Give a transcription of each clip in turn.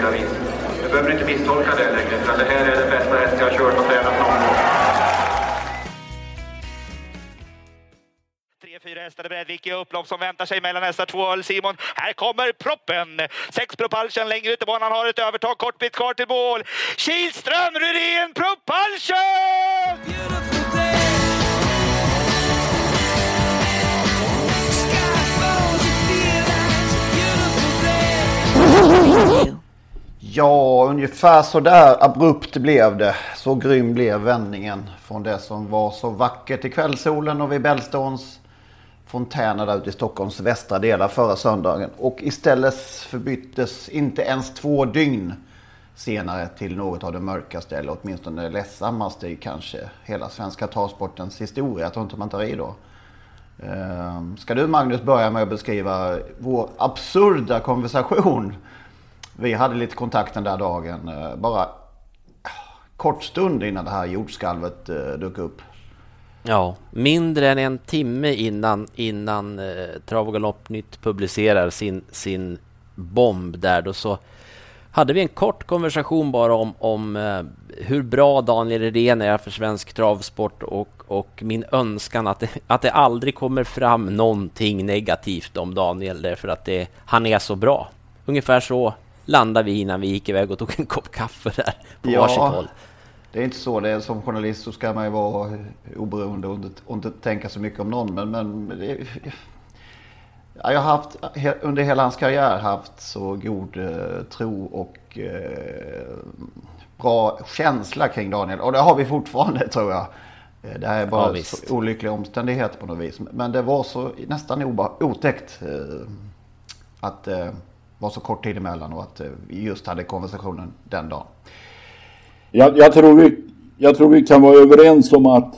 olika vis. Du behöver inte misstolka det längre, för det här är den bästa häst jag har kört och tränat någon gång. Tre, fyra hästar är Brädvik i upplopp som väntar sig mellan hästar två Öl Simon. Här kommer proppen! Sex Propulsion längre ut i banan har ett övertag, kort bit kvar till mål. Kihlström, Rydén, Propulsion! Ja, ungefär så där abrupt blev det. Så grym blev vändningen från det som var så vackert i kvällssolen och vid Bellstons fontäner där ute i Stockholms västra delar förra söndagen. Och istället förbyttes inte ens två dygn senare till något av det mörkaste eller åtminstone det ledsammaste i kanske hela svenska travsportens historia. Jag tror inte man tar i då. Ehm, ska du Magnus börja med att beskriva vår absurda konversation? Vi hade lite kontakt den där dagen. Eh, bara kort stund innan det här jordskalvet eh, dök upp. Ja, mindre än en timme innan, innan eh, Trav och Galoppnytt publicerar sin, sin bomb där då så hade vi en kort konversation bara om, om eh, hur bra Daniel Redén är för svensk travsport och, och min önskan att det, att det aldrig kommer fram någonting negativt om Daniel därför att det, han är så bra. Ungefär så landade vi innan vi gick iväg och tog en kopp kaffe där på Ja. varsitt håll. Det är inte så. Det är, som journalist så ska man ju vara oberoende och inte, och inte tänka så mycket om någon. Men, men det, ja, jag har haft under hela hans karriär haft så god eh, tro och eh, bra känsla kring Daniel. Och det har vi fortfarande tror jag. Eh, Det här är bara Ja, olyckliga omständigheter på något vis. Men det var så nästan oba, otäckt eh, att eh, var så kort tid emellan och att eh, vi just hade konversationen den dagen. Jag, jag, tror vi, jag tror vi kan vara överens om att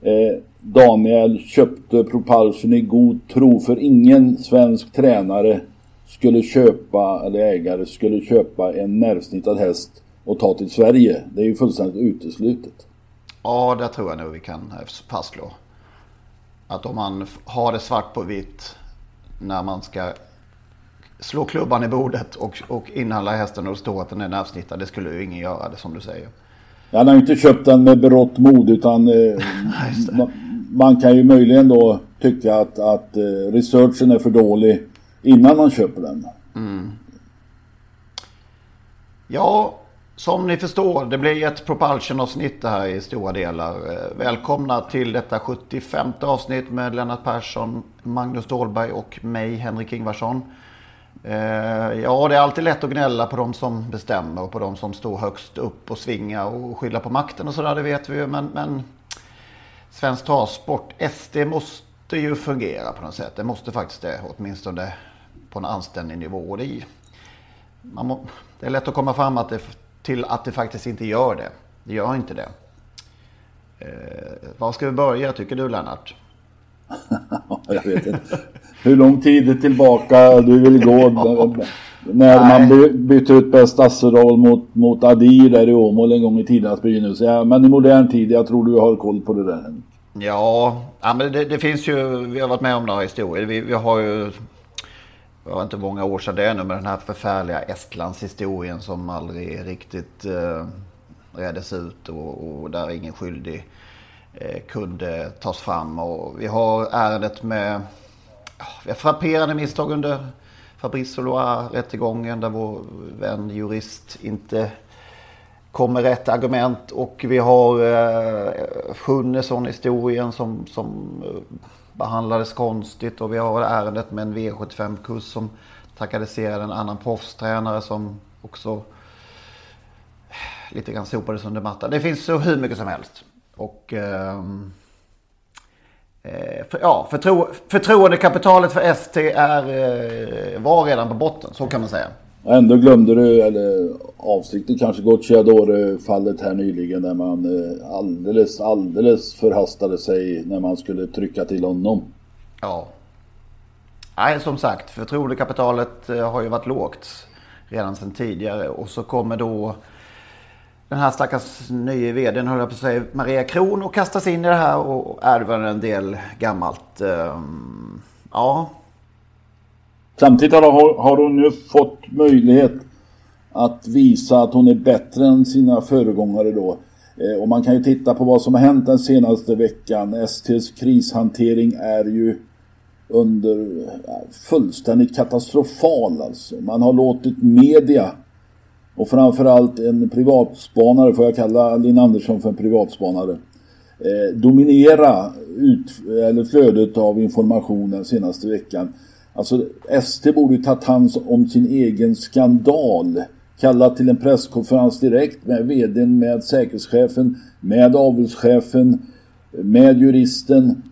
eh, Daniel köpte Propulsion i god tro för ingen svensk tränare skulle köpa, eller ägare skulle köpa en nervsnittad häst och ta till Sverige. Det är ju fullständigt uteslutet. Ja, det tror jag nog vi kan eh, fastslå. Att om man har det svart på vitt när man ska slå klubban i bordet och, och inhandla hästen och står att den är nervsnittad. Det skulle ju ingen göra det som du säger. Han har ju inte köpt den med berått mod utan eh, man, man kan ju möjligen då tycka att, att eh, researchen är för dålig innan man köper den. Ja, som ni förstår, det blir ett propulsion-avsnitt det här i stora delar. Eh, Välkomna till detta 75 avsnitt med Lennart Persson, Magnus Dahlberg och mig, Henrik Ingvarsson. Eh, Ja, det är alltid lätt att gnälla på de som bestämmer och på de som står högst upp och svinga och skylla på makten och sådär, det vet vi ju. Men, men svensk travsport, SD måste ju fungera på något sätt. Det måste faktiskt det, åtminstone på en anständig nivå. Och det, är- man må, det är lätt att komma fram att det, till att det faktiskt inte gör det. Det gör inte det. Eh, var ska vi börja tycker du Lennart? Jag vet inte. Hur lång tid tillbaka du vill gå när man by- bytte ut bästa Asseroll mot, mot Adir där i Åmål en gång i tidernas begynnelse. Ja, men i modern tid, jag tror du har koll på det där. Ja, ja men det, det finns ju, vi har varit med om några historier. Vi, vi har ju, det var inte många år sedan det är nu, med den här förfärliga Estlandshistorien som aldrig riktigt eh, reddes ut och, och där ingen skyldig eh, kunde tas fram. Och vi har ärendet med ja, vi har frapperande misstag under Fabrice Loire-rättegången där vår vän jurist inte kom med rätt argument. Och vi har eh, Sjunnesson-historien som, som eh, behandlades konstigt. Och vi har ärendet med en V75-kurs som trakasserade en annan proffstränare som också eh, lite grann sopades under mattan. Det finns så hur mycket som helst. Och eh, för, ja, förtro, förtroendekapitalet för ST är, eh, var redan på botten, så kan man säga. Ändå glömde du, eller avsiktligt kanske, Gocciadore-fallet här nyligen när man eh, alldeles, alldeles förhastade sig när man skulle trycka till honom. Ja. Nej, som sagt, förtroendekapitalet eh, har ju varit lågt redan sedan tidigare. Och så kommer då den här stackars nye vdn, höll jag på att säga, Maria Kron och kastas in i det här och ärver en del gammalt. Ehm, ja. Samtidigt har, har hon nu fått möjlighet att visa att hon är bättre än sina föregångare då. Eh, och man kan ju titta på vad som har hänt den senaste veckan. STs krishantering är ju under fullständigt katastrofal alltså. Man har låtit media och framförallt en privatspanare, får jag kalla Linn Andersson för en privatspanare, eh, dominera ut, eller flödet av information den senaste veckan. Alltså ST borde ju tagit hand om sin egen skandal. Kallat till en presskonferens direkt med vdn, med säkerhetschefen, med avelschefen, med juristen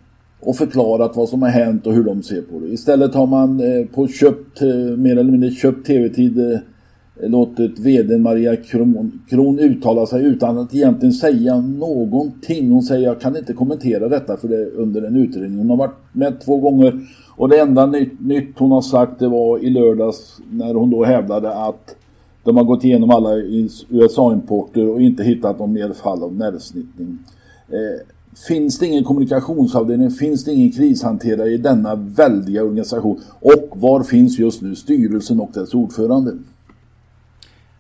och förklarat vad som har hänt och hur de ser på det. Istället har man eh, på köpt, eh, mer eller mindre köpt tv-tid eh, låtit VD Maria Kron, Kron uttala sig utan att egentligen säga någonting. Hon säger jag kan inte kommentera detta för det är under en utredning. Hon har varit med två gånger och det enda nytt, nytt hon har sagt det var i lördags när hon då hävdade att de har gått igenom alla USA-importer och inte hittat någon mer fall av nervsnittning. Eh, finns det ingen kommunikationsavdelning, finns det ingen krishanterare i denna väldiga organisation och var finns just nu styrelsen och dess ordförande?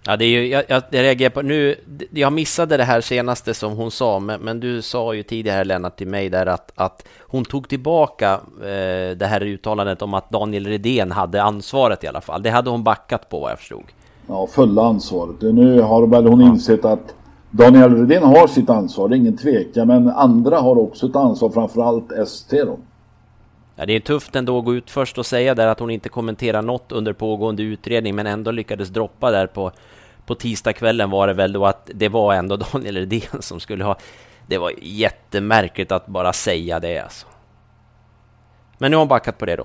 Ja, det är ju, jag, jag, jag reagerar på nu, jag missade det här senaste som hon sa, men, men du sa ju tidigare Lennart till mig där att, att hon tog tillbaka eh, det här uttalandet om att Daniel Redén hade ansvaret i alla fall. Det hade hon backat på vad jag förstod. Ja, fulla ansvaret. Nu har väl hon insett att Daniel Redén har sitt ansvar, det är ingen tvekan, men andra har också ett ansvar, framförallt ST då. Ja, det är tufft ändå att gå ut först och säga där att hon inte kommenterar något under pågående utredning, men ändå lyckades droppa där på på tisdagskvällen var det väl då att det var ändå Daniel Redén som skulle ha... Det var jättemärkligt att bara säga det alltså. Men nu har hon backat på det då.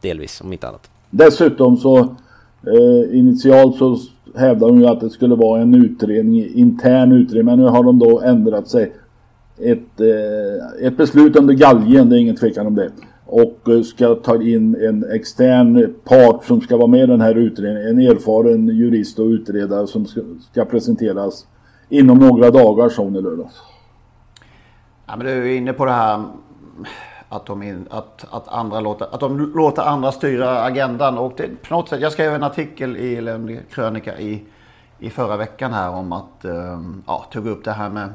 Delvis, om inte annat. Dessutom så eh, initialt så hävdade hon ju att det skulle vara en utredning, intern utredning. Men nu har de då ändrat sig. Ett, eh, ett beslut under galgen, det är ingen tvekan om det och eh, ska ta in en extern part som ska vara med i den här utredningen. En erfaren jurist och utredare som ska, ska presenteras inom några dagar, sa hon i lördags. Ja, men du är inne på det här att de, in, att, att, andra låter, att de låter andra styra agendan. Och det, på något sätt, jag skrev en artikel i en krönika i, i förra veckan här om att, ehm, ja, tog upp det här med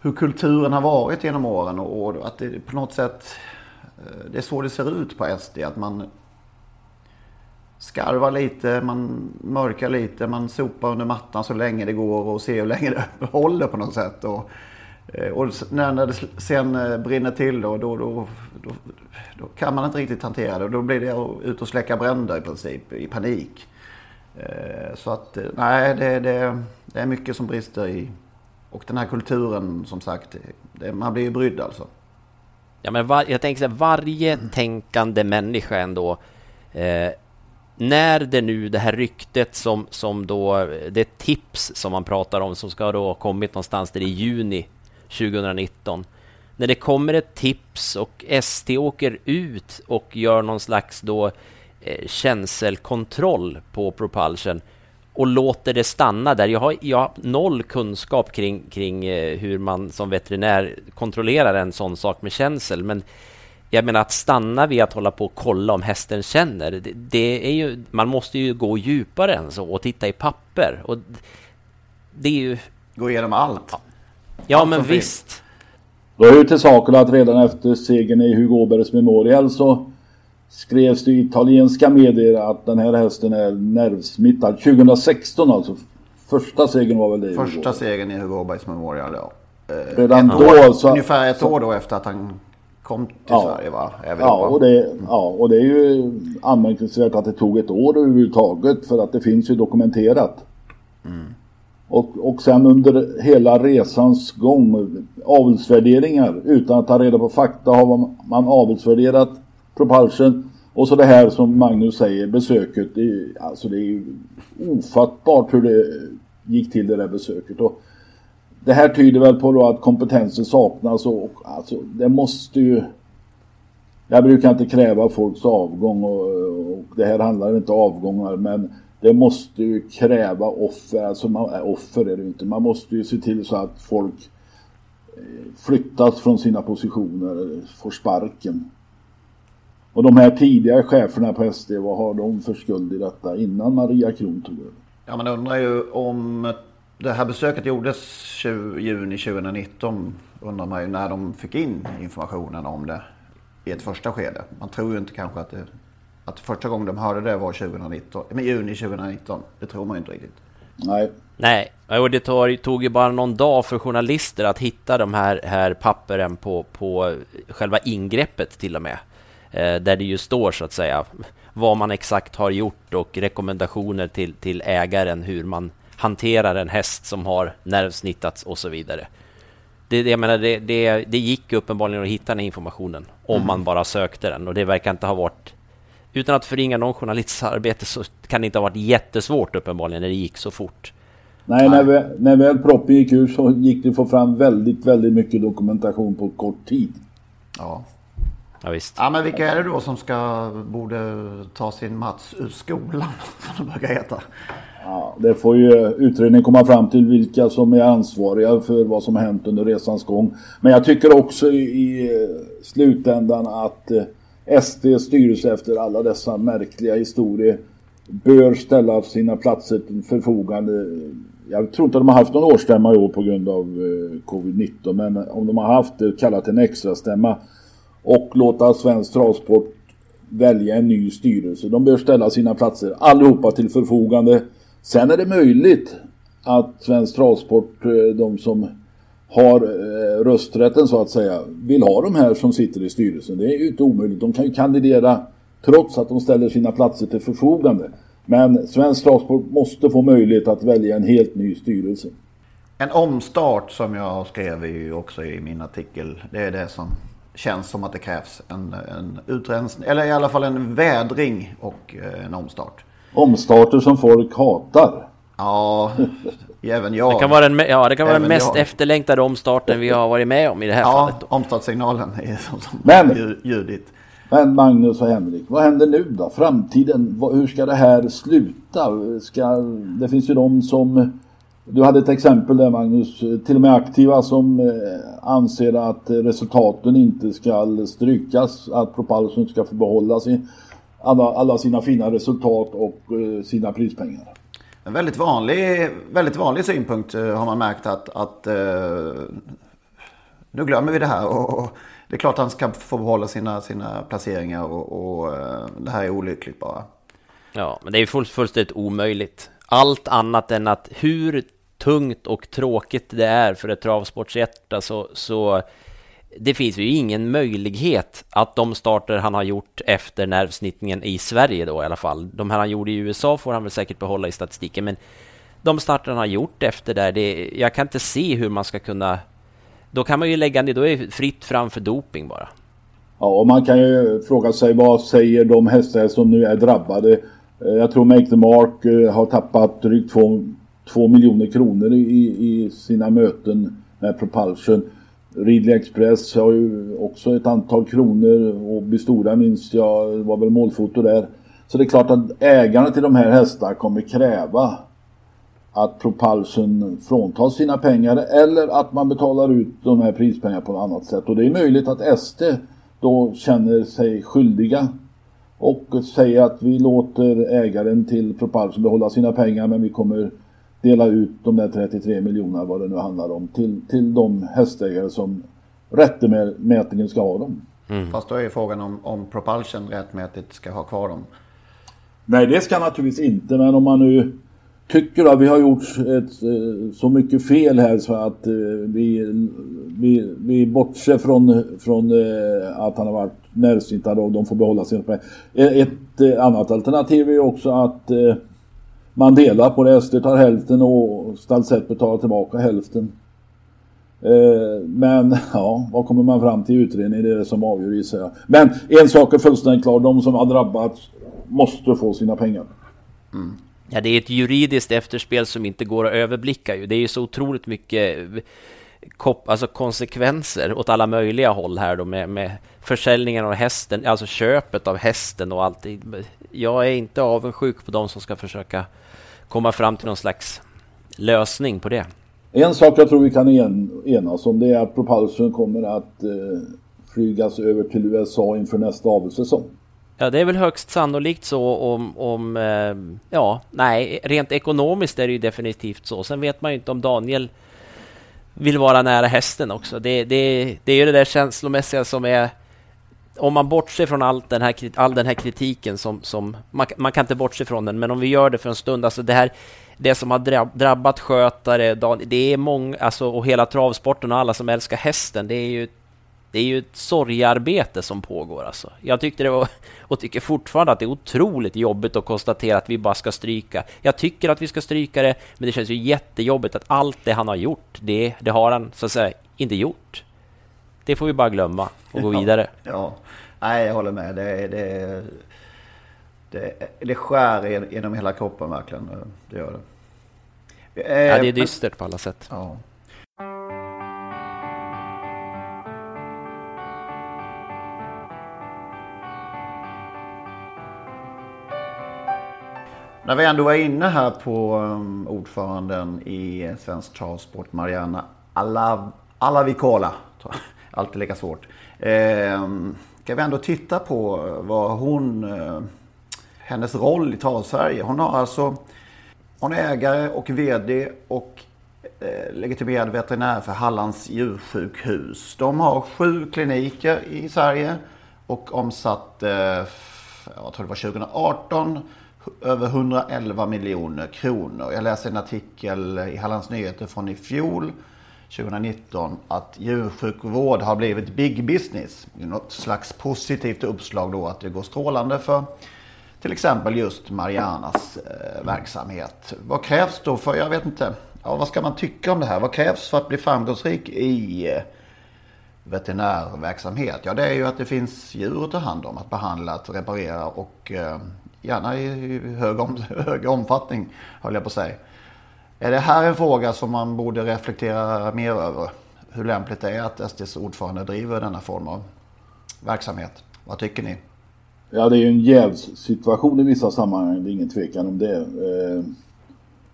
hur kulturen har varit genom åren och, och att det på något sätt det är så det ser ut på SD. Att man skarvar lite, man mörkar lite, man sopar under mattan så länge det går och ser hur länge det håller på något sätt. Och, eh, och när, när det sen eh, brinner till då, då, då, då, då kan man inte riktigt hantera det. Då blir det ut och släcka bränder i princip, i panik. Eh, så att nej, det, det, det är mycket som brister i... Och den här kulturen som sagt, det, man blir ju brydd alltså. Ja, men var, jag tänker så här, varje tänkande människa ändå eh, när det nu det här ryktet som, som då, det tips som man pratar om som ska då ha kommit någonstans där i juni 2019. När det kommer ett tips och ST åker ut och gör någon slags då eh, känselkontroll på Propulsion och låter det stanna där. Jag har, jag har noll kunskap kring, kring eh, hur man som veterinär kontrollerar en sån sak med känsel. Men jag menar att stanna vid att hålla på och kolla om hästen känner. Det, det är ju, man måste ju gå djupare än så och titta i papper. Och det är ju... Gå igenom allt. Ja, allt men visst. Då är ju till saken att redan efter segern i Hugo Åbergs Memorial så skrevs det i italienska medier att den här hästen är nervsmittad. 2016 alltså. Första segern var väl det? Första segern i Hugo Åbergs Memorial, ja. Eh, Redan då år, så... Ungefär ett så, år då efter att han kom till ja, Sverige va? Ja och, det, ja, och det är ju anmärkningsvärt att det tog ett år överhuvudtaget för att det finns ju dokumenterat. Mm. Och, och sen under hela resans gång avelsvärderingar utan att ta reda på fakta har man avelsvärderat Propulsion och så det här som Magnus säger besöket. Det är, alltså det är ju ofattbart hur det gick till det där besöket. Och det här tyder väl på då att kompetensen saknas och alltså det måste ju jag brukar inte kräva folks avgång och, och det här handlar inte om avgångar men det måste ju kräva offer, alltså man, äh, offer är det inte, man måste ju se till så att folk eh, flyttas från sina positioner, får sparken. Och de här tidigare cheferna på SD, vad har de för skuld i detta innan Maria Kron tog över? Ja, man undrar ju om det här besöket gjordes 20, juni 2019. Undrar man ju när de fick in informationen om det i ett första skede. Man tror ju inte kanske att det att första gången de hörde det var 2019, men juni 2019. Det tror man ju inte riktigt. Nej. Nej, och det tog, tog ju bara någon dag för journalister att hitta de här, här papperen på, på själva ingreppet till och med. Eh, där det ju står så att säga vad man exakt har gjort och rekommendationer till, till ägaren hur man hanterar en häst som har nervsnittats och så vidare. Det, jag menar, det, det, det gick uppenbarligen att hitta den informationen om mm. man bara sökte den och det verkar inte ha varit utan att förringa någon journalists arbete så kan det inte ha varit jättesvårt uppenbarligen när det gick så fort. Nej, när, vi, när väl proppen gick ur så gick det att få fram väldigt, väldigt mycket dokumentation på kort tid. Ja. Ja, visst. Ja, men vilka är det då som ska, borde ta sin Mats ur skolan, som det brukar heta? Ja, det får ju utredningen komma fram till vilka som är ansvariga för vad som har hänt under resans gång. Men jag tycker också i, i slutändan att eh, SDs styrelse efter alla dessa märkliga historier bör ställa sina platser till förfogande. Jag tror inte de har haft någon årsstämma i år på grund av eh, covid-19 men om de har haft det, kallat en extra stämma och låta Svensk Travsport välja en ny styrelse. De bör ställa sina platser allihopa till förfogande. Sen är det möjligt att Svensk Travsport, eh, de som har eh, rösträtten så att säga vill ha de här som sitter i styrelsen. Det är ju inte omöjligt. De kan ju kandidera trots att de ställer sina platser till förfogande. Men Svensk Travsport måste få möjlighet att välja en helt ny styrelse. En omstart som jag skrev ju också i min artikel. Det är det som känns som att det krävs. En, en utrensning, eller i alla fall en vädring och eh, en omstart. Omstarter som folk hatar. Ja, även jag. Det kan vara den, ja, det kan vara den mest jag. efterlängtade omstarten vi har varit med om i det här ja, fallet. Ja, omstartssignalen är som, som men, ljudit. Men Magnus och Henrik, vad händer nu då? Framtiden, hur ska det här sluta? Ska, det finns ju de som, du hade ett exempel där Magnus, till och med aktiva som eh, anser att resultaten inte ska strykas, att Propulsion ska få behålla sin, alla, alla sina fina resultat och eh, sina prispengar. En väldigt vanlig, väldigt vanlig synpunkt eh, har man märkt att, att nu glömmer vi det här. Och, det är klart att han ska få behålla sina, sina placeringar och, och det här är olyckligt bara. Ja, men det är full, fullständigt omöjligt. Allt annat än att hur tungt och tråkigt det är för ett travsportshjärta så, så det finns ju ingen möjlighet att de starter han har gjort efter nervsnittningen i Sverige då i alla fall. De här han gjorde i USA får han väl säkert behålla i statistiken, men de starter han har gjort efter där, det, jag kan inte se hur man ska kunna... Då kan man ju lägga ner, då är det fritt fram för doping bara. Ja, och man kan ju fråga sig vad säger de hästar som nu är drabbade? Eh, jag tror Make the Mark eh, har tappat drygt 2 miljoner kronor i, i sina möten med Propulsion. Ridley Express har ju också ett antal kronor och Bistora minns jag var väl målfoto där. Så det är klart att ägarna till de här hästarna kommer kräva att Propulsion fråntas sina pengar eller att man betalar ut de här prispengarna på något annat sätt. Och det är möjligt att SD då känner sig skyldiga och säger att vi låter ägaren till Propulsion behålla sina pengar men vi kommer dela ut de där 33 miljonerna vad det nu handlar om till, till de hästägare som rättemätningen ska ha dem. Mm. Fast då är frågan om, om Propulsion rättmätigt ska ha kvar dem. Nej, det ska naturligtvis inte. Men om man nu tycker att vi har gjort ett, eh, så mycket fel här så att eh, vi, vi, vi bortser från, från eh, att han har varit närsnittad och de får behålla sin pengar. Ett annat alternativ är också att man delar på det. Ester tar hälften och Stalsett betalar tillbaka hälften. Eh, men ja, vad kommer man fram till i utredningen? Det är det som avgör gissar jag. Men en sak är fullständigt klar. De som har drabbats måste få sina pengar. Mm. Ja, det är ett juridiskt efterspel som inte går att överblicka. Ju. Det är ju så otroligt mycket eh, alltså konsekvenser åt alla möjliga håll här då med, med försäljningen av hästen, alltså köpet av hästen och allt. Jag är inte avundsjuk på de som ska försöka komma fram till någon slags lösning på det. En sak jag tror vi kan en, enas om det är att Propulsion kommer att eh, flygas över till USA inför nästa avelssäsong. Ja, det är väl högst sannolikt så om, om eh, ja, nej, rent ekonomiskt är det ju definitivt så. Sen vet man ju inte om Daniel vill vara nära hästen också. Det, det, det är ju det där känslomässiga som är om man bortser från all den här, all den här kritiken som, som man, man, kan inte bortse från den, men om vi gör det för en stund, alltså det här, det som har drabbat skötare, det är många, alltså och hela travsporten och alla som älskar hästen, det är ju det är ju ett sorgearbete som pågår alltså. Jag tyckte det var, och tycker fortfarande att det är otroligt jobbigt att konstatera att vi bara ska stryka. Jag tycker att vi ska stryka det, men det känns ju jättejobbigt att allt det han har gjort, det, det har han så att säga inte gjort. Det får vi bara glömma och gå vidare. Ja, ja. nej jag håller med. Det, det, det, det skär genom hela kroppen verkligen. Det gör det. Ja, det är dystert på alla sätt. Ja. När vi ändå var inne här på um, ordföranden i Svensk Travsport, Mariana Alav Alavikola. Alltid lika svårt. Eh, ska vi ändå titta på vad hon, eh, hennes roll i Travsverige. Hon har alltså, hon är ägare och VD och eh, legitimerad veterinär för Hallands djursjukhus. De har sju kliniker i Sverige och omsatt, eh, jag tror det var 2018, över 111 miljoner kronor. Jag läste en artikel i Hallands Nyheter från i fjol, 2019, att djursjukvård har blivit big business. Något slags positivt uppslag då att det går strålande för till exempel just Marianas eh, verksamhet. Vad krävs då för, jag vet inte, ja, vad ska man tycka om det här? Vad krävs för att bli framgångsrik i eh, veterinärverksamhet? Ja, det är ju att det finns djur att ta hand om, att behandla, att reparera och eh, gärna i hög, om, hög omfattning, höll jag på att säga. Är det här en fråga som man borde reflektera mer över? Hur lämpligt det är att SDs ordförande driver denna form av verksamhet? Vad tycker ni? Ja, det är ju en jävssituation i vissa sammanhang, det är ingen tvekan om det. Eh,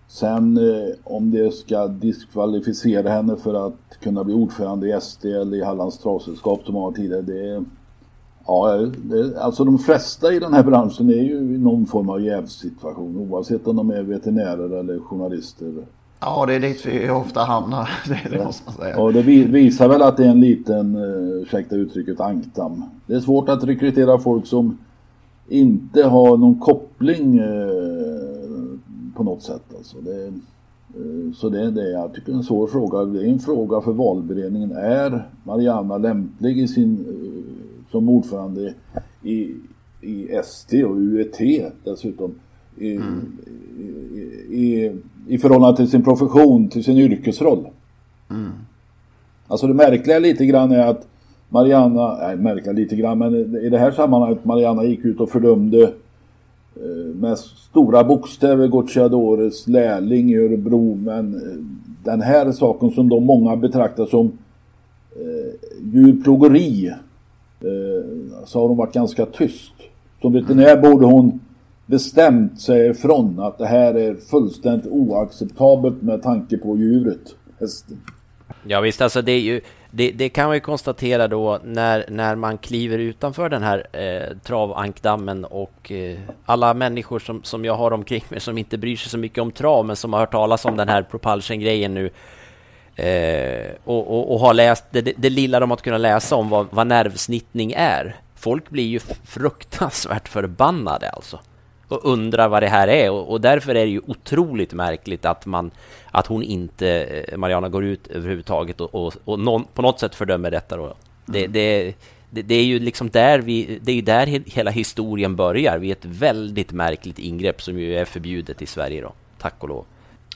sen eh, om det ska diskvalificera henne för att kunna bli ordförande i SD eller i Hallands travsällskap som har tidigare, det Ja, det, alltså de flesta i den här branschen är ju i någon form av jävssituation oavsett om de är veterinärer eller journalister. Ja, det är dit vi ofta hamnar, det, det måste man säga. Och det visar väl att det är en liten, eh, ursäkta uttrycket, ankdamm. Det är svårt att rekrytera folk som inte har någon koppling eh, på något sätt. Alltså det, eh, så det är det jag tycker är en svår fråga. Det är en fråga för valberedningen. Är Mariana lämplig i sin som ordförande i, i ST och UET dessutom. I, mm. i, i, i förhållande till sin profession, till sin yrkesroll. Mm. Alltså det märkliga lite grann är att Mariana, nej märkliga lite grann, men i det här sammanhanget Mariana gick ut och fördömde eh, med stora bokstäver Gocciadores lärling i Örebro, men eh, den här saken som de många betraktar som eh, djurplågeri eh, så har hon varit ganska tyst. Som veterinär borde hon bestämt säga ifrån att det här är fullständigt oacceptabelt med tanke på djuret, hästen. Ja visst, alltså det är ju det, det, kan man ju konstatera då när, när man kliver utanför den här eh, travankdammen och eh, alla människor som, som jag har omkring mig som inte bryr sig så mycket om trav men som har hört talas om den här propulsion-grejen nu Eh, och, och, och har läst det, det, lilla de har kunnat läsa om vad, vad nervsnittning är. Folk blir ju fruktansvärt förbannade alltså och undrar vad det här är och, och, därför är det ju otroligt märkligt att man att hon inte, eh, Mariana, går ut överhuvudtaget och, och, och någon, på något sätt fördömer detta. Då. Det, mm. det, det, det, är ju liksom där vi, det är där hela historien börjar, vid ett väldigt märkligt ingrepp som ju är förbjudet i Sverige då, tack och lov.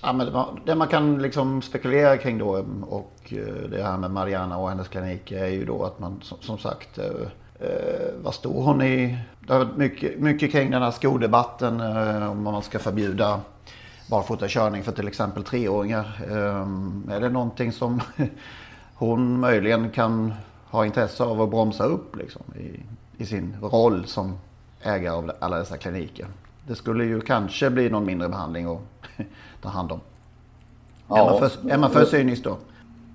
Ja, men det man kan liksom spekulera kring då och eh, det här med Mariana och hennes klinik är ju då att man som, som sagt eh, eh vad står hon i? Det har varit mycket, mycket kring den här skodebatten eh, om man ska förbjuda barfotakörning för till exempel treåringar. Eh, är det någonting som hon möjligen kan ha intresse av att bromsa upp liksom, i, i sin roll som ägare av alla dessa kliniker? Det skulle ju kanske bli någon mindre behandling och ta hand om. Ja, är, man för, är man för cynisk då?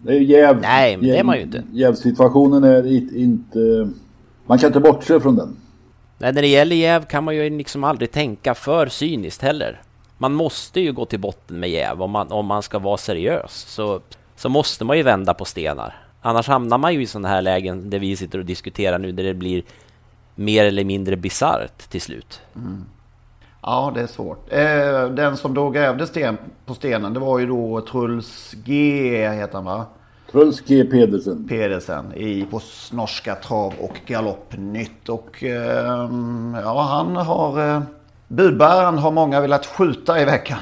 Det är jäv, Nej, det är man ju inte. Jävsituationen är inte man kan inte bortse från den. Nej, när det gäller jäv kan man ju liksom aldrig tänka för cyniskt heller. Man måste ju gå till botten med jäv om man, om man ska vara seriös. Så, så måste man ju vända på stenar. Annars hamnar man ju i sådana här lägen där vi sitter och diskuterar nu, där det blir mer eller mindre bisarrt till slut. Mm. Ja, det är svårt. Eh, den som då grävde sten på stenen, det var ju då Truls G, heter han va? Truls G Pedersen. Pedersen i, på norska trav och galoppnytt. Och eh, ja, han har... Eh, budbäraren har många velat skjuta i veckan.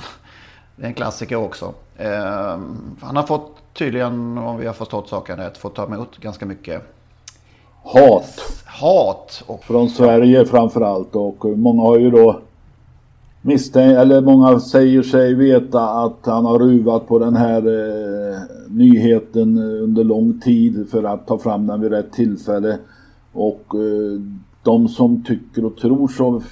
Det är en klassiker också. Eh, han har fått tydligen, om vi har förstått saken rätt, fått ta emot ganska mycket hat. Hat. Och, Från Sverige framförallt. Och många har ju då Misstänker, eller många säger sig veta att han har ruvat på den här eh, nyheten under lång tid för att ta fram den vid rätt tillfälle. Och eh, de som tycker och tror så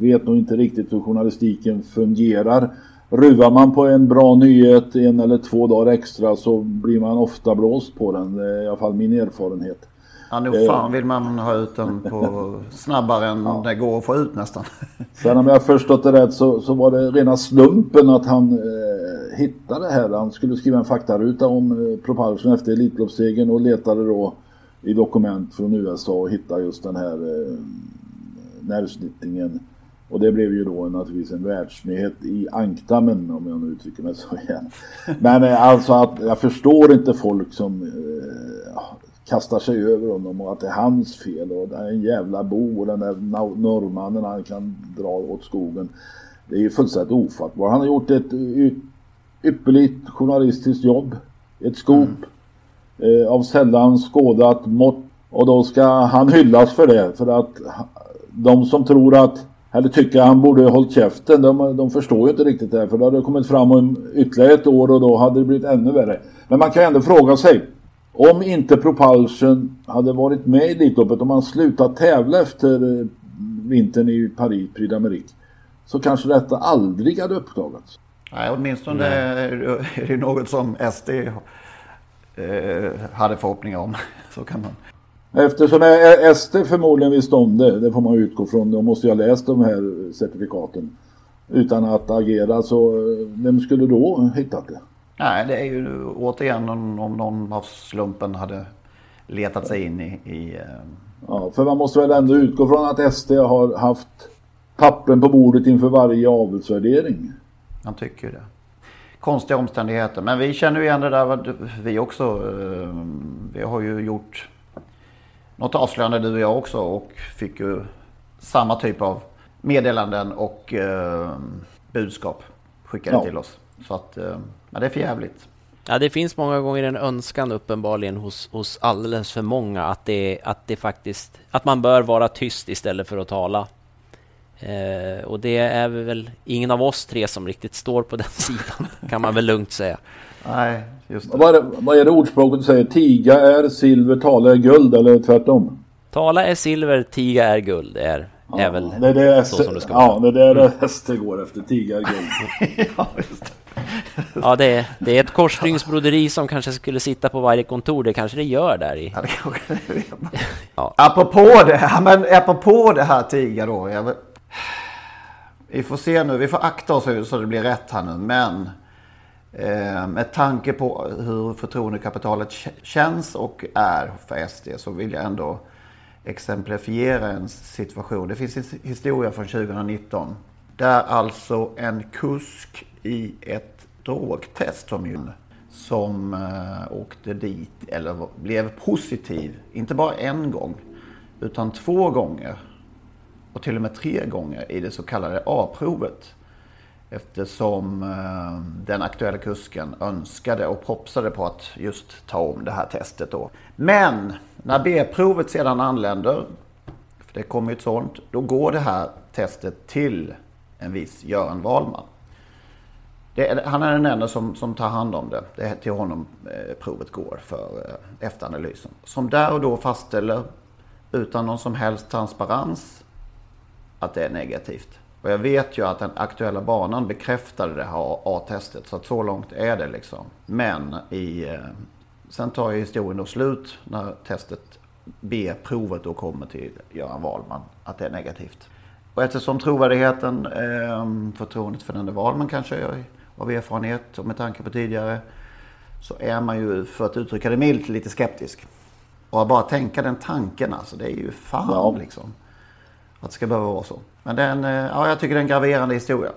vet nog inte riktigt hur journalistiken fungerar. Ruvar man på en bra nyhet en eller två dagar extra så blir man ofta blåst på den. Det är i alla fall min erfarenhet. Ja, nog fan vill man ha ut den på snabbare än ja. det går att få ut nästan. Sen om jag förstått det rätt så, så var det rena slumpen att han eh, hittade det här. Han skulle skriva en faktaruta om eh, Propulsion efter Elitloppssegern och letade då i dokument från USA och hittade just den här eh, nervsnittningen. Och det blev ju då naturligtvis en världsnyhet i ankdammen om jag nu uttrycker mig så igen. Men eh, alltså att jag förstår inte folk som eh, kastar sig över honom och att det är hans fel och det är en jävla bo och den där norrmannen han kan dra åt skogen. Det är ju fullständigt ofattbart. Han har gjort ett ypperligt journalistiskt jobb. Ett skop mm. eh, av sällan skådat mått och då ska han hyllas för det för att de som tror att eller tycker han borde hållit käften. De, de förstår ju inte riktigt det här för då hade det kommit fram om ytterligare ett år och då hade det blivit ännu värre. Men man kan ändå fråga sig om inte Propulsion hade varit med i Elitloppet, om man slutat tävla efter eh, vintern i Paris, Prix d'Amérique, så kanske detta aldrig hade uppdagats. Nej, åtminstone Nej. är det något som SD eh, hade förhoppningar om. Så kan man. Eftersom SD förmodligen visste om det, det får man utgå från, de måste ju ha läst de här certifikaten utan att agera, så eh, vem skulle då hittat det? Nej, det är ju återigen om, någon av slumpen hade letat sig in i... i eh... Ja, för man måste väl ändå utgå från att SD har haft pappen på bordet inför varje avelsvärdering. Man tycker det. Konstiga omständigheter. Men vi känner ju igen det där vi också. Eh, vi har ju gjort något avslöjande du och jag också och fick ju samma typ av meddelanden och eh, budskap skickade ja. till oss. Så att, men det är för jävligt. Ja, det finns många gånger en önskan uppenbarligen hos, hos alldeles för många att det, att det faktiskt, att man bör vara tyst istället för att tala. Eh, och det är väl ingen av oss tre som riktigt står på den sidan, kan man väl lugnt säga. Nej, just det. Vad är det, vad är det ordspråket säger? Tiga är silver, tala är guld, eller tvärtom? Tala är silver, tiga är guld. Det är, ja, är väl det är det så som det ska vara. Ja, det är det hästen går efter, tiga är guld. ja, just det. Ja, det är, det är ett korsstygnsbroderi som kanske skulle sitta på varje kontor. Det kanske det gör där i. Ja, det kanske det ja. Apropå det, men apropå det här Tiga då. Jag, vi får se nu, vi får akta oss så det blir rätt här nu. Men Eh, med tanke på hur förtroendekapitalet känns och är för SD så vill jag ändå exemplifiera en situation. Det finns en historia från 2019 där alltså en kusk i ett drogtest som ju som åkte dit eller blev positiv, inte bara en gång utan två gånger och till och med tre gånger i det så kallade A-provet. Eftersom eh, den aktuella kusken önskade och propsade på att just ta om det här testet då. Men när B-provet sedan anländer, för det kommer ju ett sånt, då går det här testet till en viss Göran Wahlman. Det, han är den enda som, som tar hand om det. Det är till honom eh, provet går för eh, efteranalysen. Som där och då fastställer utan någon som helst transparens att det är negativt. Och jag vet ju att den aktuella banan bekräftade det här A-testet. Så att så långt är det liksom. Men i, eh, sen tar ju historien då slut när testet B-provet då kommer till Göran Wahlman. Att det är negativt. Och eftersom trovärdigheten, eh, förtroendet för denne Wahlman kanske av erfarenhet och med tanke på tidigare. Så är man ju, för att uttrycka det milt, lite skeptisk. Och att bara tänka den tanken alltså, det är ju fan ja. liksom. Att det ska behöva vara så. Men den, eh, ja, jag tycker det är en graverande historia.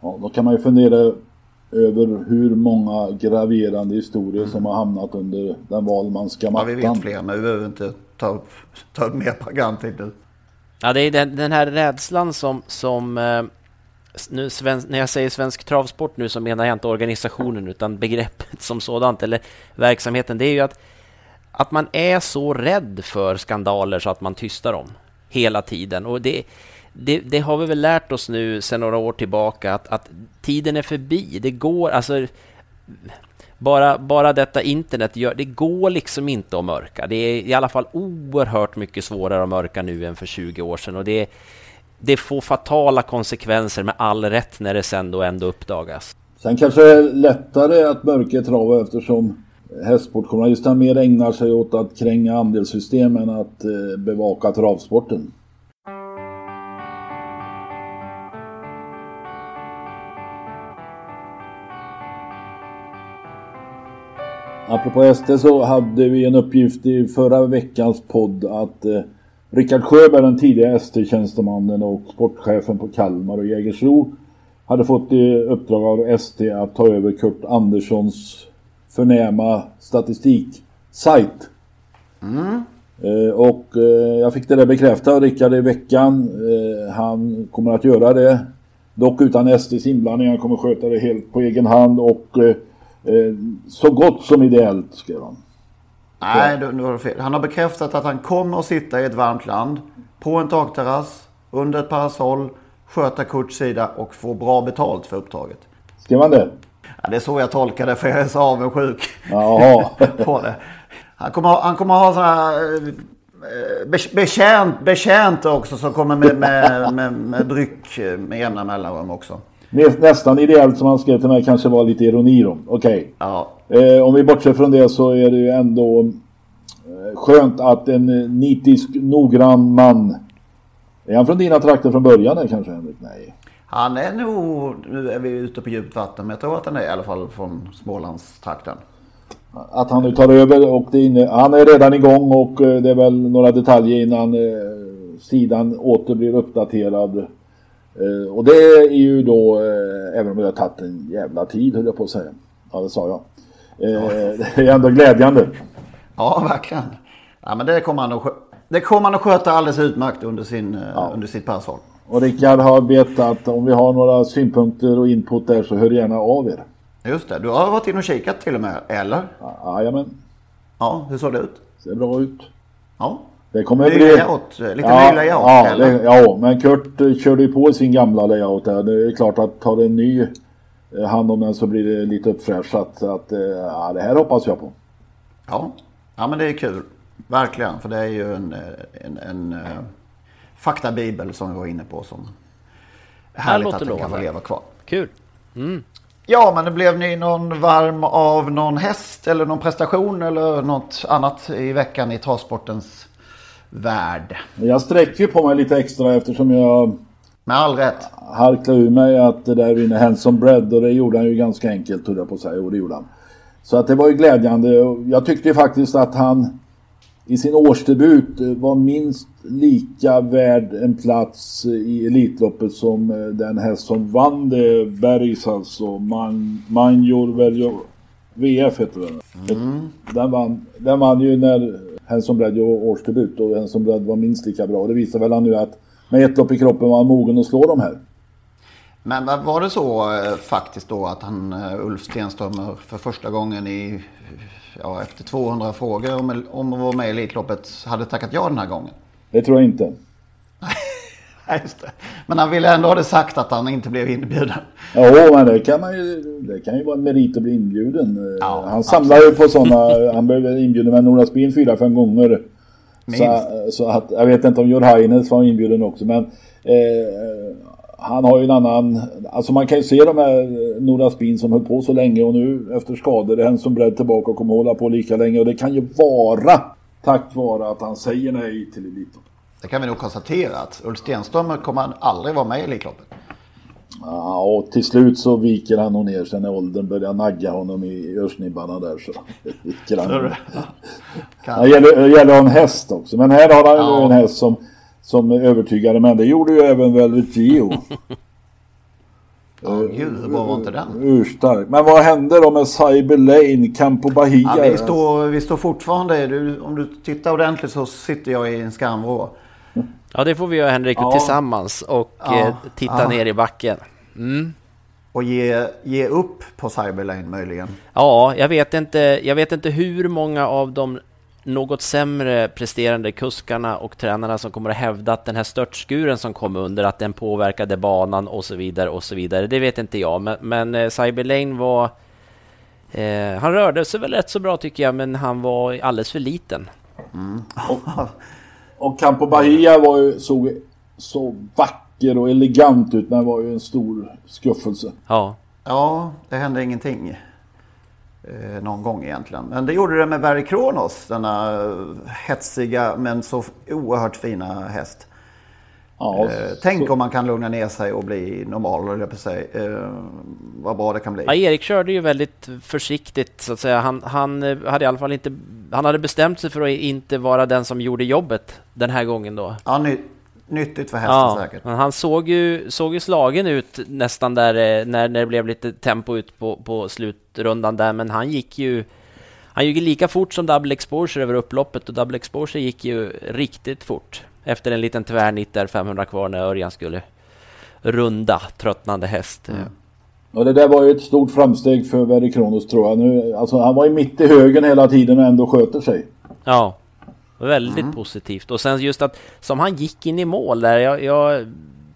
Ja, då kan man ju fundera över hur många graverande historier mm. som har hamnat under den valmanska mattan. Ja, vi vet fler, men vi behöver inte ta upp, ta upp mer pagantik nu. Ja, det är den, den här rädslan som, som eh, nu, svensk, när jag säger svensk travsport nu så menar jag inte organisationen utan begreppet som sådant eller verksamheten. Det är ju att, att man är så rädd för skandaler så att man tystar dem hela tiden. Och det, det, det, har vi väl lärt oss nu sedan några år tillbaka att, att tiden är förbi. Det går, alltså bara, bara detta internet, gör, det går liksom inte att mörka. Det är i alla fall oerhört mycket svårare att mörka nu än för 20 år sedan. Och det, det får fatala konsekvenser med all rätt när det sen då ändå uppdagas. Sen kanske det är lättare att mörka trav eftersom hästsportjournalisterna mer ägnar sig åt att kränga andelssystem än att eh, bevaka travsporten. Apropå SD så hade vi en uppgift i förra veckans podd att eh, Rickard Sjöberg, den tidigare ST-tjänstemannen och sportchefen på Kalmar och Jägersro hade fått i uppdrag av ST att ta över Kurt Anderssons förnäma statistiksajt. Mm. Eh, och eh, jag fick det där bekräftat av Rickard i veckan. Eh, han kommer att göra det. Dock utan STs inblandning. Han kommer sköta det helt på egen hand och så gott som ideellt skrev han. Nej, har du fel. Han har bekräftat att han kommer att sitta i ett varmt land. På en takterrass, under ett parasoll, sköta Kurts sida och få bra betalt för uppdraget. Skrev han det? Ja, det är så jag tolkar det för jag är så avundsjuk Jaha. på det. Han kommer, han kommer ha sådana här eh, betjänt, betjänt också som kommer med, med, med, med dryck med jämna mellanrum också. Nästan ideellt som han skrev till mig kanske var lite ironi då. Okej. Okay. Ja. Eh, om vi bortser från det så är det ju ändå eh, skönt att en nitisk, noggrann man är han från dina trakter från början kanske Henrik? Nej. Han är nog, nu är vi ute på djupt vatten, men jag tror att han är i alla fall från Smålandstrakten. Att han nu tar över och det inne, han är redan igång och eh, det är väl några detaljer innan eh, sidan åter blir uppdaterad. Eh, och det är ju då, även om det har tagit en jävla tid höll jag på att säga. Ja, det sa jag. Det är ändå glädjande. Ja, verkligen. Ja, men det kommer han att, det kommer han att sköta alldeles utmärkt under, sin, ja. under sitt parasoll. Och Rickard har bett att om vi har några synpunkter och input där så hör gärna av er. Just det, du har varit inne och kikat till och med, eller? Jajamän. Ja, hur såg det ut? Ser bra ut. Ja. Det kommer ny bli... layout, lite ja, ny layout, ja, eller? Det, ja, men Kurt eh, körde ju på sin gamla layout där. Det är klart att tar det en ny eh, hand om den så blir det lite uppfräschat. Så att, eh, ja, det här hoppas jag på. Ja, ja men det är kul. Verkligen, för det är ju en, en, en, faktabibel som vi var inne på som härligt att den kan få leva kvar. Kul. Mm. Ja, men det blev ni någon varm av någon häst eller någon prestation eller något annat i veckan i travsportens värld? Jag sträcker på mig lite extra eftersom jag Med all rätt. Harkla ur mig att det där vinner Hanson Bread och det gjorde han ju ganska enkelt, tror jag på att säga. Och det gjorde han. Så att det var ju glädjande. Jag tyckte ju faktiskt att han i sin årsdebut var minst lika värd en plats i Elitloppet som den häst som vann det Bergs alltså. Man, Manjor Veljo VF heter den. Mm. Den, vann, den vann ju när Henson Bredd gjorde årsdebut och Henson Bredd var minst lika bra. Det visar väl han nu att med ett lopp i kroppen var han mogen att slå de här. Men var det så eh, faktiskt då att han, eh, Ulf Stenströmer, för första gången i, ja, efter 200 frågor om, om att vara med i Elitloppet hade tackat ja den här gången? Det tror jag inte. Just det. Men han ville ändå ha det sagt att han inte blev inbjuden. Ja, men det kan, man ju, det kan ju vara en merit att bli inbjuden. Ja, han samlar ju på sådana, han blev inbjuden med Nora Spin fyra, fem gånger. Så, så, att, jag vet inte om Jörg Heines var inbjuden också, men eh, han har ju en annan, alltså man kan ju se de här eh, Nora Spin som höll på så länge och nu efter skador är en som bredd tillbaka och kommer hålla på lika länge och det kan ju vara tack vare att han säger nej till Elitloppet. Det kan vi nog konstatera att Ulf Stenström kommer aldrig vara med i Elitloppet. Ja, och till slut så viker han nog ner sig när åldern börjar nagga honom i örsnibbarna där. Så viker han. det gäller, gäller en häst också. Men här har han ja. ju en häst som, som övertygade. Men det gjorde ju även Velvet Geo. Ja, gud, hur bra var inte den? Urstark. Men vad hände då med Cyber Lane, Campo Bahia? Ja, vi, står, vi står fortfarande, du, om du tittar ordentligt så sitter jag i en skamvrå. Ja, det får vi göra Henrik ja. tillsammans och ja. eh, titta ja. ner i backen. Mm. Och ge, ge upp på Cyberlane möjligen? Ja, jag vet, inte, jag vet inte hur många av de något sämre presterande kuskarna och tränarna som kommer att hävda att den här störtskuren som kom under, att den påverkade banan och så vidare och så vidare. Det vet inte jag, men, men eh, Cyberlane var... Eh, han rörde sig väl rätt så bra tycker jag, men han var alldeles för liten. Mm. Och Campo Bahia var ju, såg så vacker och elegant ut, men det var ju en stor skuffelse. Ja. Ja, det hände ingenting. Eh, någon gång egentligen. Men det gjorde det med Barry Kronos, denna hetsiga men så oerhört fina häst. Ja, eh, tänk så... om man kan lugna ner sig och bli normal, eller på sig. Eh, vad bra det kan bli. Ja, Erik körde ju väldigt försiktigt så att säga. Han, han, eh, hade i alla fall inte... Han hade bestämt sig för att inte vara den som gjorde jobbet den här gången då. Ja, ny, nyttigt för hästen ja, säkert. Men han såg ju, såg ju slagen ut nästan där eh, när, när det blev lite tempo ut på, på slutrundan där, men han gick ju han gick lika fort som Double Exposure över upploppet och Double Exposure gick ju riktigt fort efter en liten tvärnitt där 500 kvar när Örjan skulle runda tröttnande häst. Mm. Och det där var ju ett stort framsteg för Verry Kronos tror jag. Nu, alltså, han var ju mitt i högen hela tiden och ändå sköter sig. Ja, väldigt mm. positivt. Och sen just att som han gick in i mål där. Jag, jag,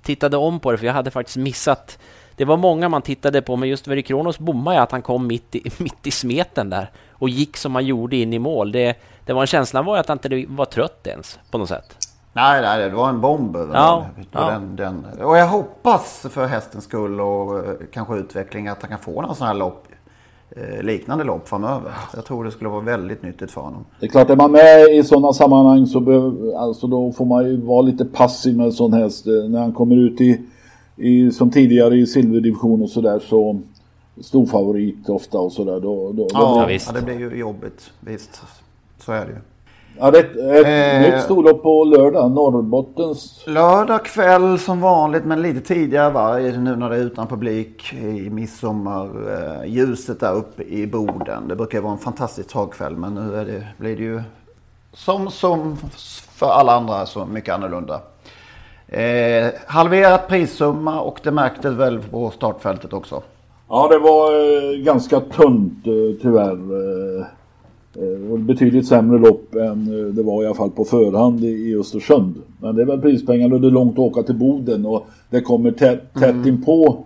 tittade om på det för jag hade faktiskt missat. Det var många man tittade på men just Verry Kronos bommade att han kom mitt i, mitt i smeten där och gick som han gjorde in i mål. Det, det var en känsla var att han inte var trött ens på något sätt. Nej, nej, det var en bomb. Ja, ja. Den, den. Och jag hoppas för hästens skull och eh, kanske utveckling att han kan få någon sån här lopp eh, liknande lopp framöver. Jag tror det skulle vara väldigt nyttigt för honom. Det är klart, är man med i sådana sammanhang så behöver, alltså då får man ju vara lite passiv med en sån häst. Eh, när han kommer ut i, i som tidigare i silverdivision och sådär så stor favorit ofta och sådär. Då, då, ja, då, ja, det blir ju jobbigt. Visst, så är det ju. Ja, det är ett eh, nytt storlopp på lördag. Norrbottens... Lördag kväll som vanligt, men lite tidigare va? Nu när det är utan publik i midsommarljuset eh, där uppe i Boden. Det brukar vara en fantastisk tagkväll, men nu är det, blir det ju som, som för alla andra så mycket annorlunda. Eh, halverat prissumma och det märktes väl på startfältet också. Ja, det var eh, ganska tunt eh, tyvärr. Eh, Eh, betydligt sämre lopp än eh, det var i alla fall på förhand i Östersund. Men det är väl prispengar och det är långt att åka till Boden och det kommer tätt, tätt mm. inpå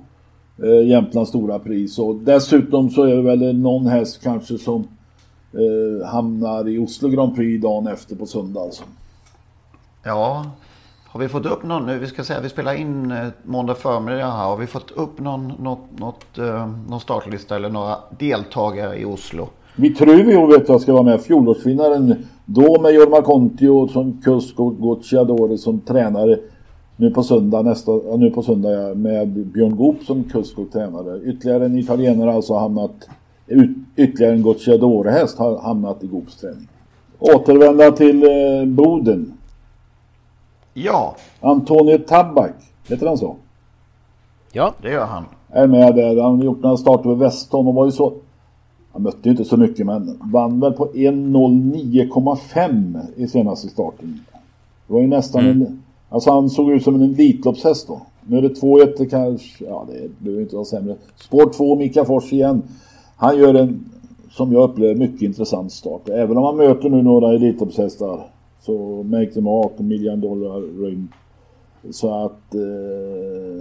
eh, Jämtlands stora pris. Och dessutom så är det väl någon häst kanske som eh, hamnar i Oslo Grand Prix dagen efter på söndag alltså. Ja, har vi fått upp någon nu? Vi ska säga vi spelar in eh, måndag förmiddag här. Har vi fått upp någon, något, något, eh, någon startlista eller några deltagare i Oslo? Vitruvio vet jag ska vara med, fjolårsvinnaren. Då med Jorma Kontio som kusk och Gocciadore som tränare. nu på söndag, nästa, nu på söndag ja, med Björn Goop som kusk och tränare. Ytterligare en italienare har alltså hamnat, ut, ytterligare en Gocciadore-häst har hamnat i Goops träning. Återvända till eh, Boden. Ja. Antonio Tabak, heter han så? Ja. Det gör han. Är med där. Han har gjort några starter med Weston och var ju så... Han mötte ju inte så mycket men vann väl på 1.09,5 i senaste starten. Det var ju nästan Mm. en... Alltså han såg ut som en Elitloppshäst då. Nu är det 2-1 kanske... Ja det behöver inte vara sämre. Spår 2 Mika Fors igen. Han gör en, som jag upplever, mycket intressant start. Även om han möter nu några Elitloppshästar. Så Make the Mark och Million Dollar Ring. Så att... Eh,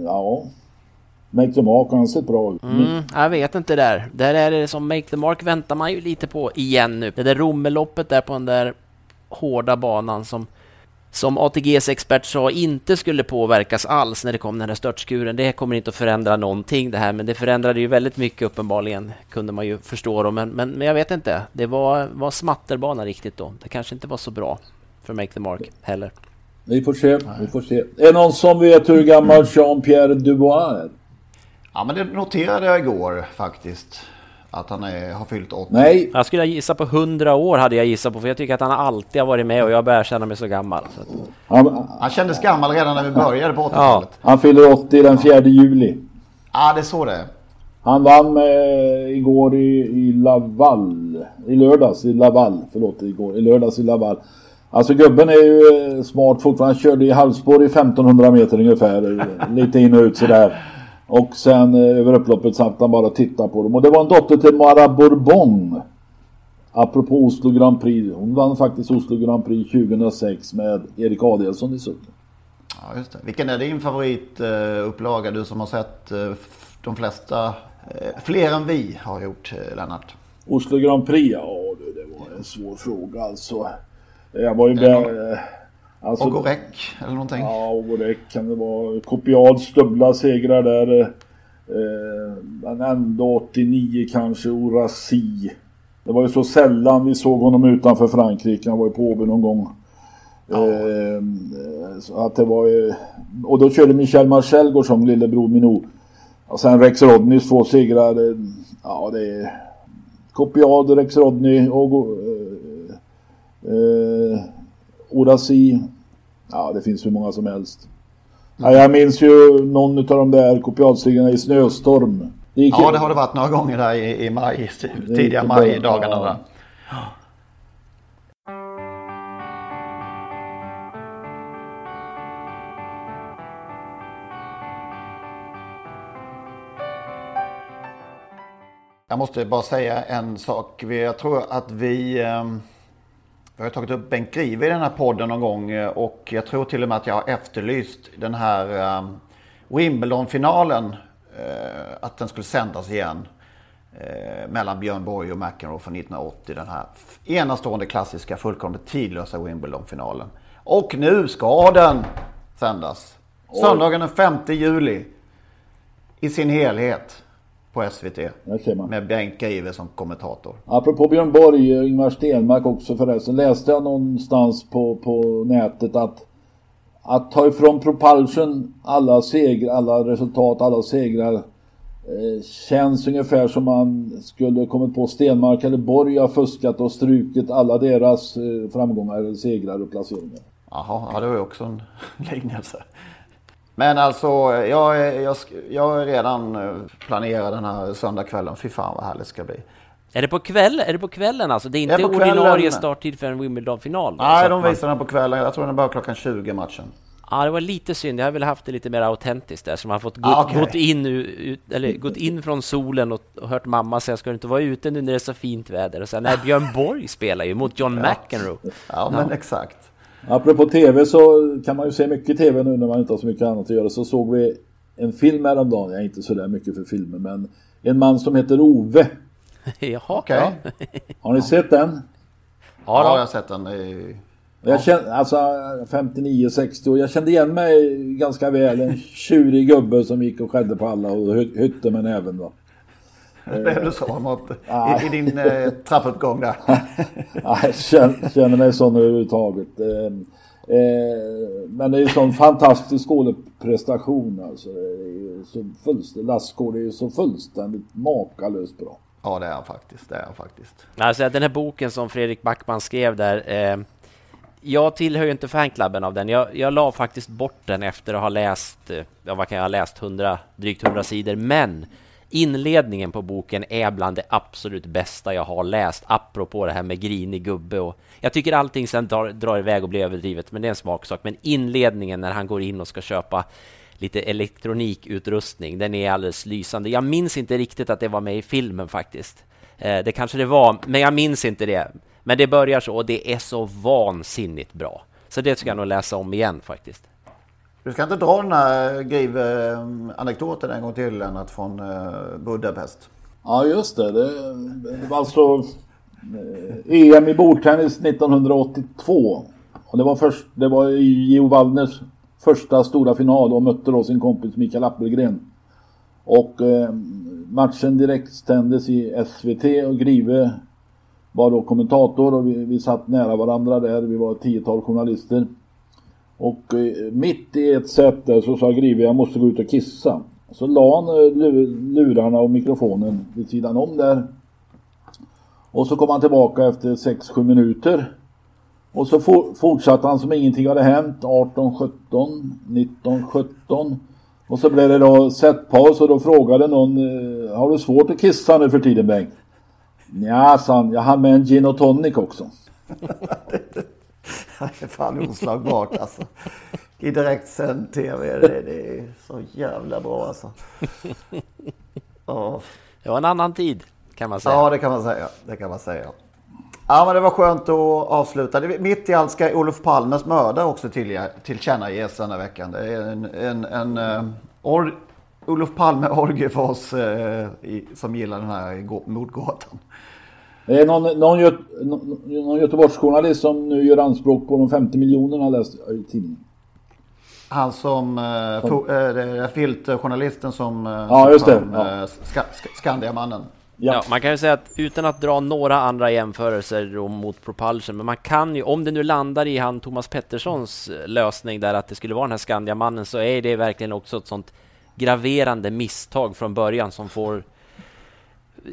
ja. Make the Mark han sett bra ut. Mm, jag vet inte där. Där är det som Make the Mark väntar man ju lite på igen nu. Det där Rommeloppet där på den där hårda banan som som ATGs expert sa inte skulle påverkas alls när det kom den här störtskuren. Det kommer inte att förändra någonting det här, men det förändrade ju väldigt mycket uppenbarligen, kunde man ju förstå då. Men, men, men jag vet inte, det var, var smatterbana riktigt då. Det kanske inte var så bra för Make the Mark heller. Vi får se, vi får se. Är det någon som vet hur gammal Jean-Pierre Dubois är? Ja, men det noterade jag igår faktiskt. Att han är, har fyllt 80. Nej. Jag skulle gissa på 100 år hade jag gissat på, för jag tycker att han alltid har varit med och jag börjar känna mig så gammal. Så att... Han, Han kändes gammal redan när vi började på 80-talet. Ja. han fyller 80 den 4 juli. det är så det är. Han vann med, igår i, i Laval. I lördags i Laval. Förlåt, igår. I lördags i Laval. Alltså gubben är ju eh, smart fortfarande. Han körde i halvspår i 1500 meter ungefär. eh, Lite in och ut sådär. Och sen eh, över upploppet satt han bara och tittade på dem. Och det var en dotter till Mara Bourbon. Apropå Oslo Grand Prix. Hon vann faktiskt Oslo Grand Prix 2006 med Erik Adielsson i sutten. Ja, just det. Vilken är din favoritupplaga? Du som har sett eh, de flesta, eh, fler än vi har gjort, Lennart. Oslo Grand Prix, ja du, det var en svår fråga alltså. Jag var ju med... Alltså, Och Gorek eller någonting? Ja, Ogorek kan det vara. Kopiad Stubbla segrar där. Eh, men ändå 89 kanske, Orasi. Det var ju så sällan vi såg honom utanför Frankrike. Han var ju på Åby någon gång. Eh, så att det var ju... Och då körde Michel Marcelgård som lillebror Minou. Och sen Rex Rodneys två segrar. Ja, det är... Kopiad, Rex Rodney och... Eh, Orasi. Ja, det finns hur många som helst. Ja, jag minns ju någon av de där kopiatsegrarna i Snöstorm. Det Ja, det har det varit några gånger där i, i maj, tidiga majdagarna. där. Jag måste bara säga en sak. Jag tror att vi... Vi har tagit upp Bengt Grive i den här podden någon gång eh, och jag tror till och med att jag har efterlyst den här um, Wimbledon-finalen. eh, att den skulle sändas igen. mellan Björn Borg och McEnroe från 1980. Den här enastående klassiska, fullkomligt tidlösa Wimbledon-finalen. Och nu ska den sändas. Söndagen den 5 juli. I sin helhet. På SVT. Med Bengt Grive som kommentator. Apropå Björn Borg, och Ingmar Stenmark också förresten. Läste jag någonstans på, på nätet att att ta ifrån Propulsion alla segrar, alla resultat, alla segrar eh, känns ungefär som man skulle kommit på Stenmark eller Borg har fuskat och strukit alla deras eh, framgångar, segrar och placeringar. Jaha, ja, det var ju också en liknelse. Men alltså, jag, är- jag, jag är redan eh, planerar den här söndagskvällen. Fy fan vad härligt det ska bli. Är det på kvällen? Är det på kvällen alltså? Det är Det är inte på kvällen. ordinarie starttid för en Wimbledon-final? Nej, de man- visar den på kvällen. Jag tror den börjar klockan 20 matchen. Ja, det var lite synd. Jag hade väl haft det lite mer autentiskt där, så man fått gå, Ah, okej. gått, in, ut, eller, gått in från solen och, och hört mamma säga ska du inte vara ute nu när det är så fint väder? Och sen, nej, Björn Borg spelar ju mot John McEnroe. Ja, men exakt. Apropå TV så kan man ju se mycket TV nu när man inte har så mycket annat att göra. Så såg vi en film häromdagen, jag är inte så där mycket för filmer, men en man som heter Ove. Jaha, Okej. ja. Har ni sett den? Ja, Ja, jag då. har sett den. i- Jag kände, alltså 59-60 och jag kände igen mig ganska väl. En tjurig gubbe som gick och skällde på alla och hy- hytte med näven då. Blev du så mot, i, i din eh, trappuppgång där? Ja, jag känner, känner mig sån överhuvudtaget. Eh, Eh, men det är ju sån fantastisk skådeprestation alltså. Så fullständigt, Lassgård är ju så fullständigt makalöst bra. Ja det är han faktiskt, det är han faktiskt. Alltså den här boken som Fredrik Backman skrev där eh, jag tillhör ju inte fanklubben av den. Jag, jag la faktiskt bort den efter att ha läst, eh, ja vad kan jag ha läst, 100, drygt 100 sidor. Men inledningen på boken är bland det absolut bästa jag har läst, apropå det här med grinig gubbe. Och jag tycker allting sen drar, drar iväg och blir överdrivet, men det är en smaksak. Men inledningen när han går in och ska köpa lite elektronikutrustning, den är alldeles lysande. Jag minns inte riktigt att det var med i filmen faktiskt. Eh, det kanske det var, men jag minns inte det. Men det börjar så och det är så vansinnigt bra. Så det ska jag nog läsa om igen faktiskt. Du ska inte dra den här Grive-anekdoten en gång till Lennart från eh, Budapest? Ja just det. Det, det var alltså eh, EM i bordtennis 1982. Och det var, först, det var Gio Waldners första stora final och mötte då sin kompis Mikael Appelgren. Och eh, matchen direktständes i SVT och Grive var då kommentator och vi, vi satt nära varandra där. Vi var ett tiotal journalister. Och eh, mitt i ett sätt där så sa Grive jag måste gå ut och kissa. Så la han eh, lurarna och mikrofonen vid sidan om där. Och så kom han tillbaka efter 6-7 minuter. Och så for, fortsatte han som ingenting hade hänt. 18-17, 19-17. Och så blev det då setpaus och då frågade någon eh, Har du svårt att kissa nu för tiden Bengt? Nja, sa han. Jag har med en gin och tonic också. det är fan oslagbart alltså. I direktsänd tv. Det, det, är så jävla bra alltså. Oh. Det var en annan tid kan man säga. Ja, det kan man säga. Det kan man säga. Ja, men det var skönt att avsluta. Mitt i allt ska Olof Palmes mördare också till, tillkännages den här veckan. Det är en, en, en uh, or, Olof Palme orgie för oss uh, i, som gillar den här mordgåtan. Det är någon, någon, Göte, någon Göteborgsjournalist som nu gör anspråk på de 50 miljonerna läst i tidningen. Han som, eh, som. Äh, filtjournalisten som... Eh, ja, just det. Ja. Ska, Skandiamannen. Ja. ja. man kan ju säga att utan att dra några andra jämförelser mot Propulsion, men man kan ju, om det nu landar i han Thomas Petterssons lösning där att det skulle vara den här Skandiamannen, så är det verkligen också ett sånt graverande misstag från början som får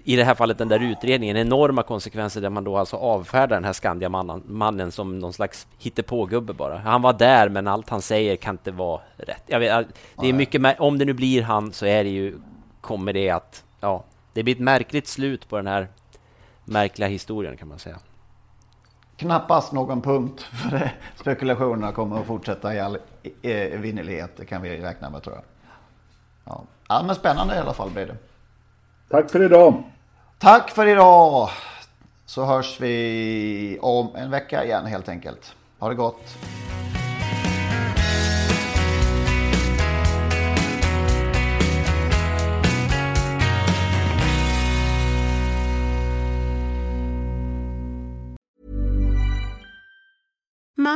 i det här fallet den där utredningen, enorma konsekvenser där man då alltså avfärdar den här Skandiamannen som någon slags hittepågubbe bara. Han var där, men allt han säger kan inte vara rätt. Jag vet, det är mycket, om det nu blir han så är det ju, kommer det att, ja, det blir ett märkligt slut på den här märkliga historien kan man säga. Knappast någon punkt för spekulationerna kommer att fortsätta i all evinnerlighet. Det kan vi räkna med tror jag. Ja. ja, men spännande i alla fall blir det. Tack för idag. Tack för idag. Så hörs vi om en vecka igen helt enkelt. Ha det gott.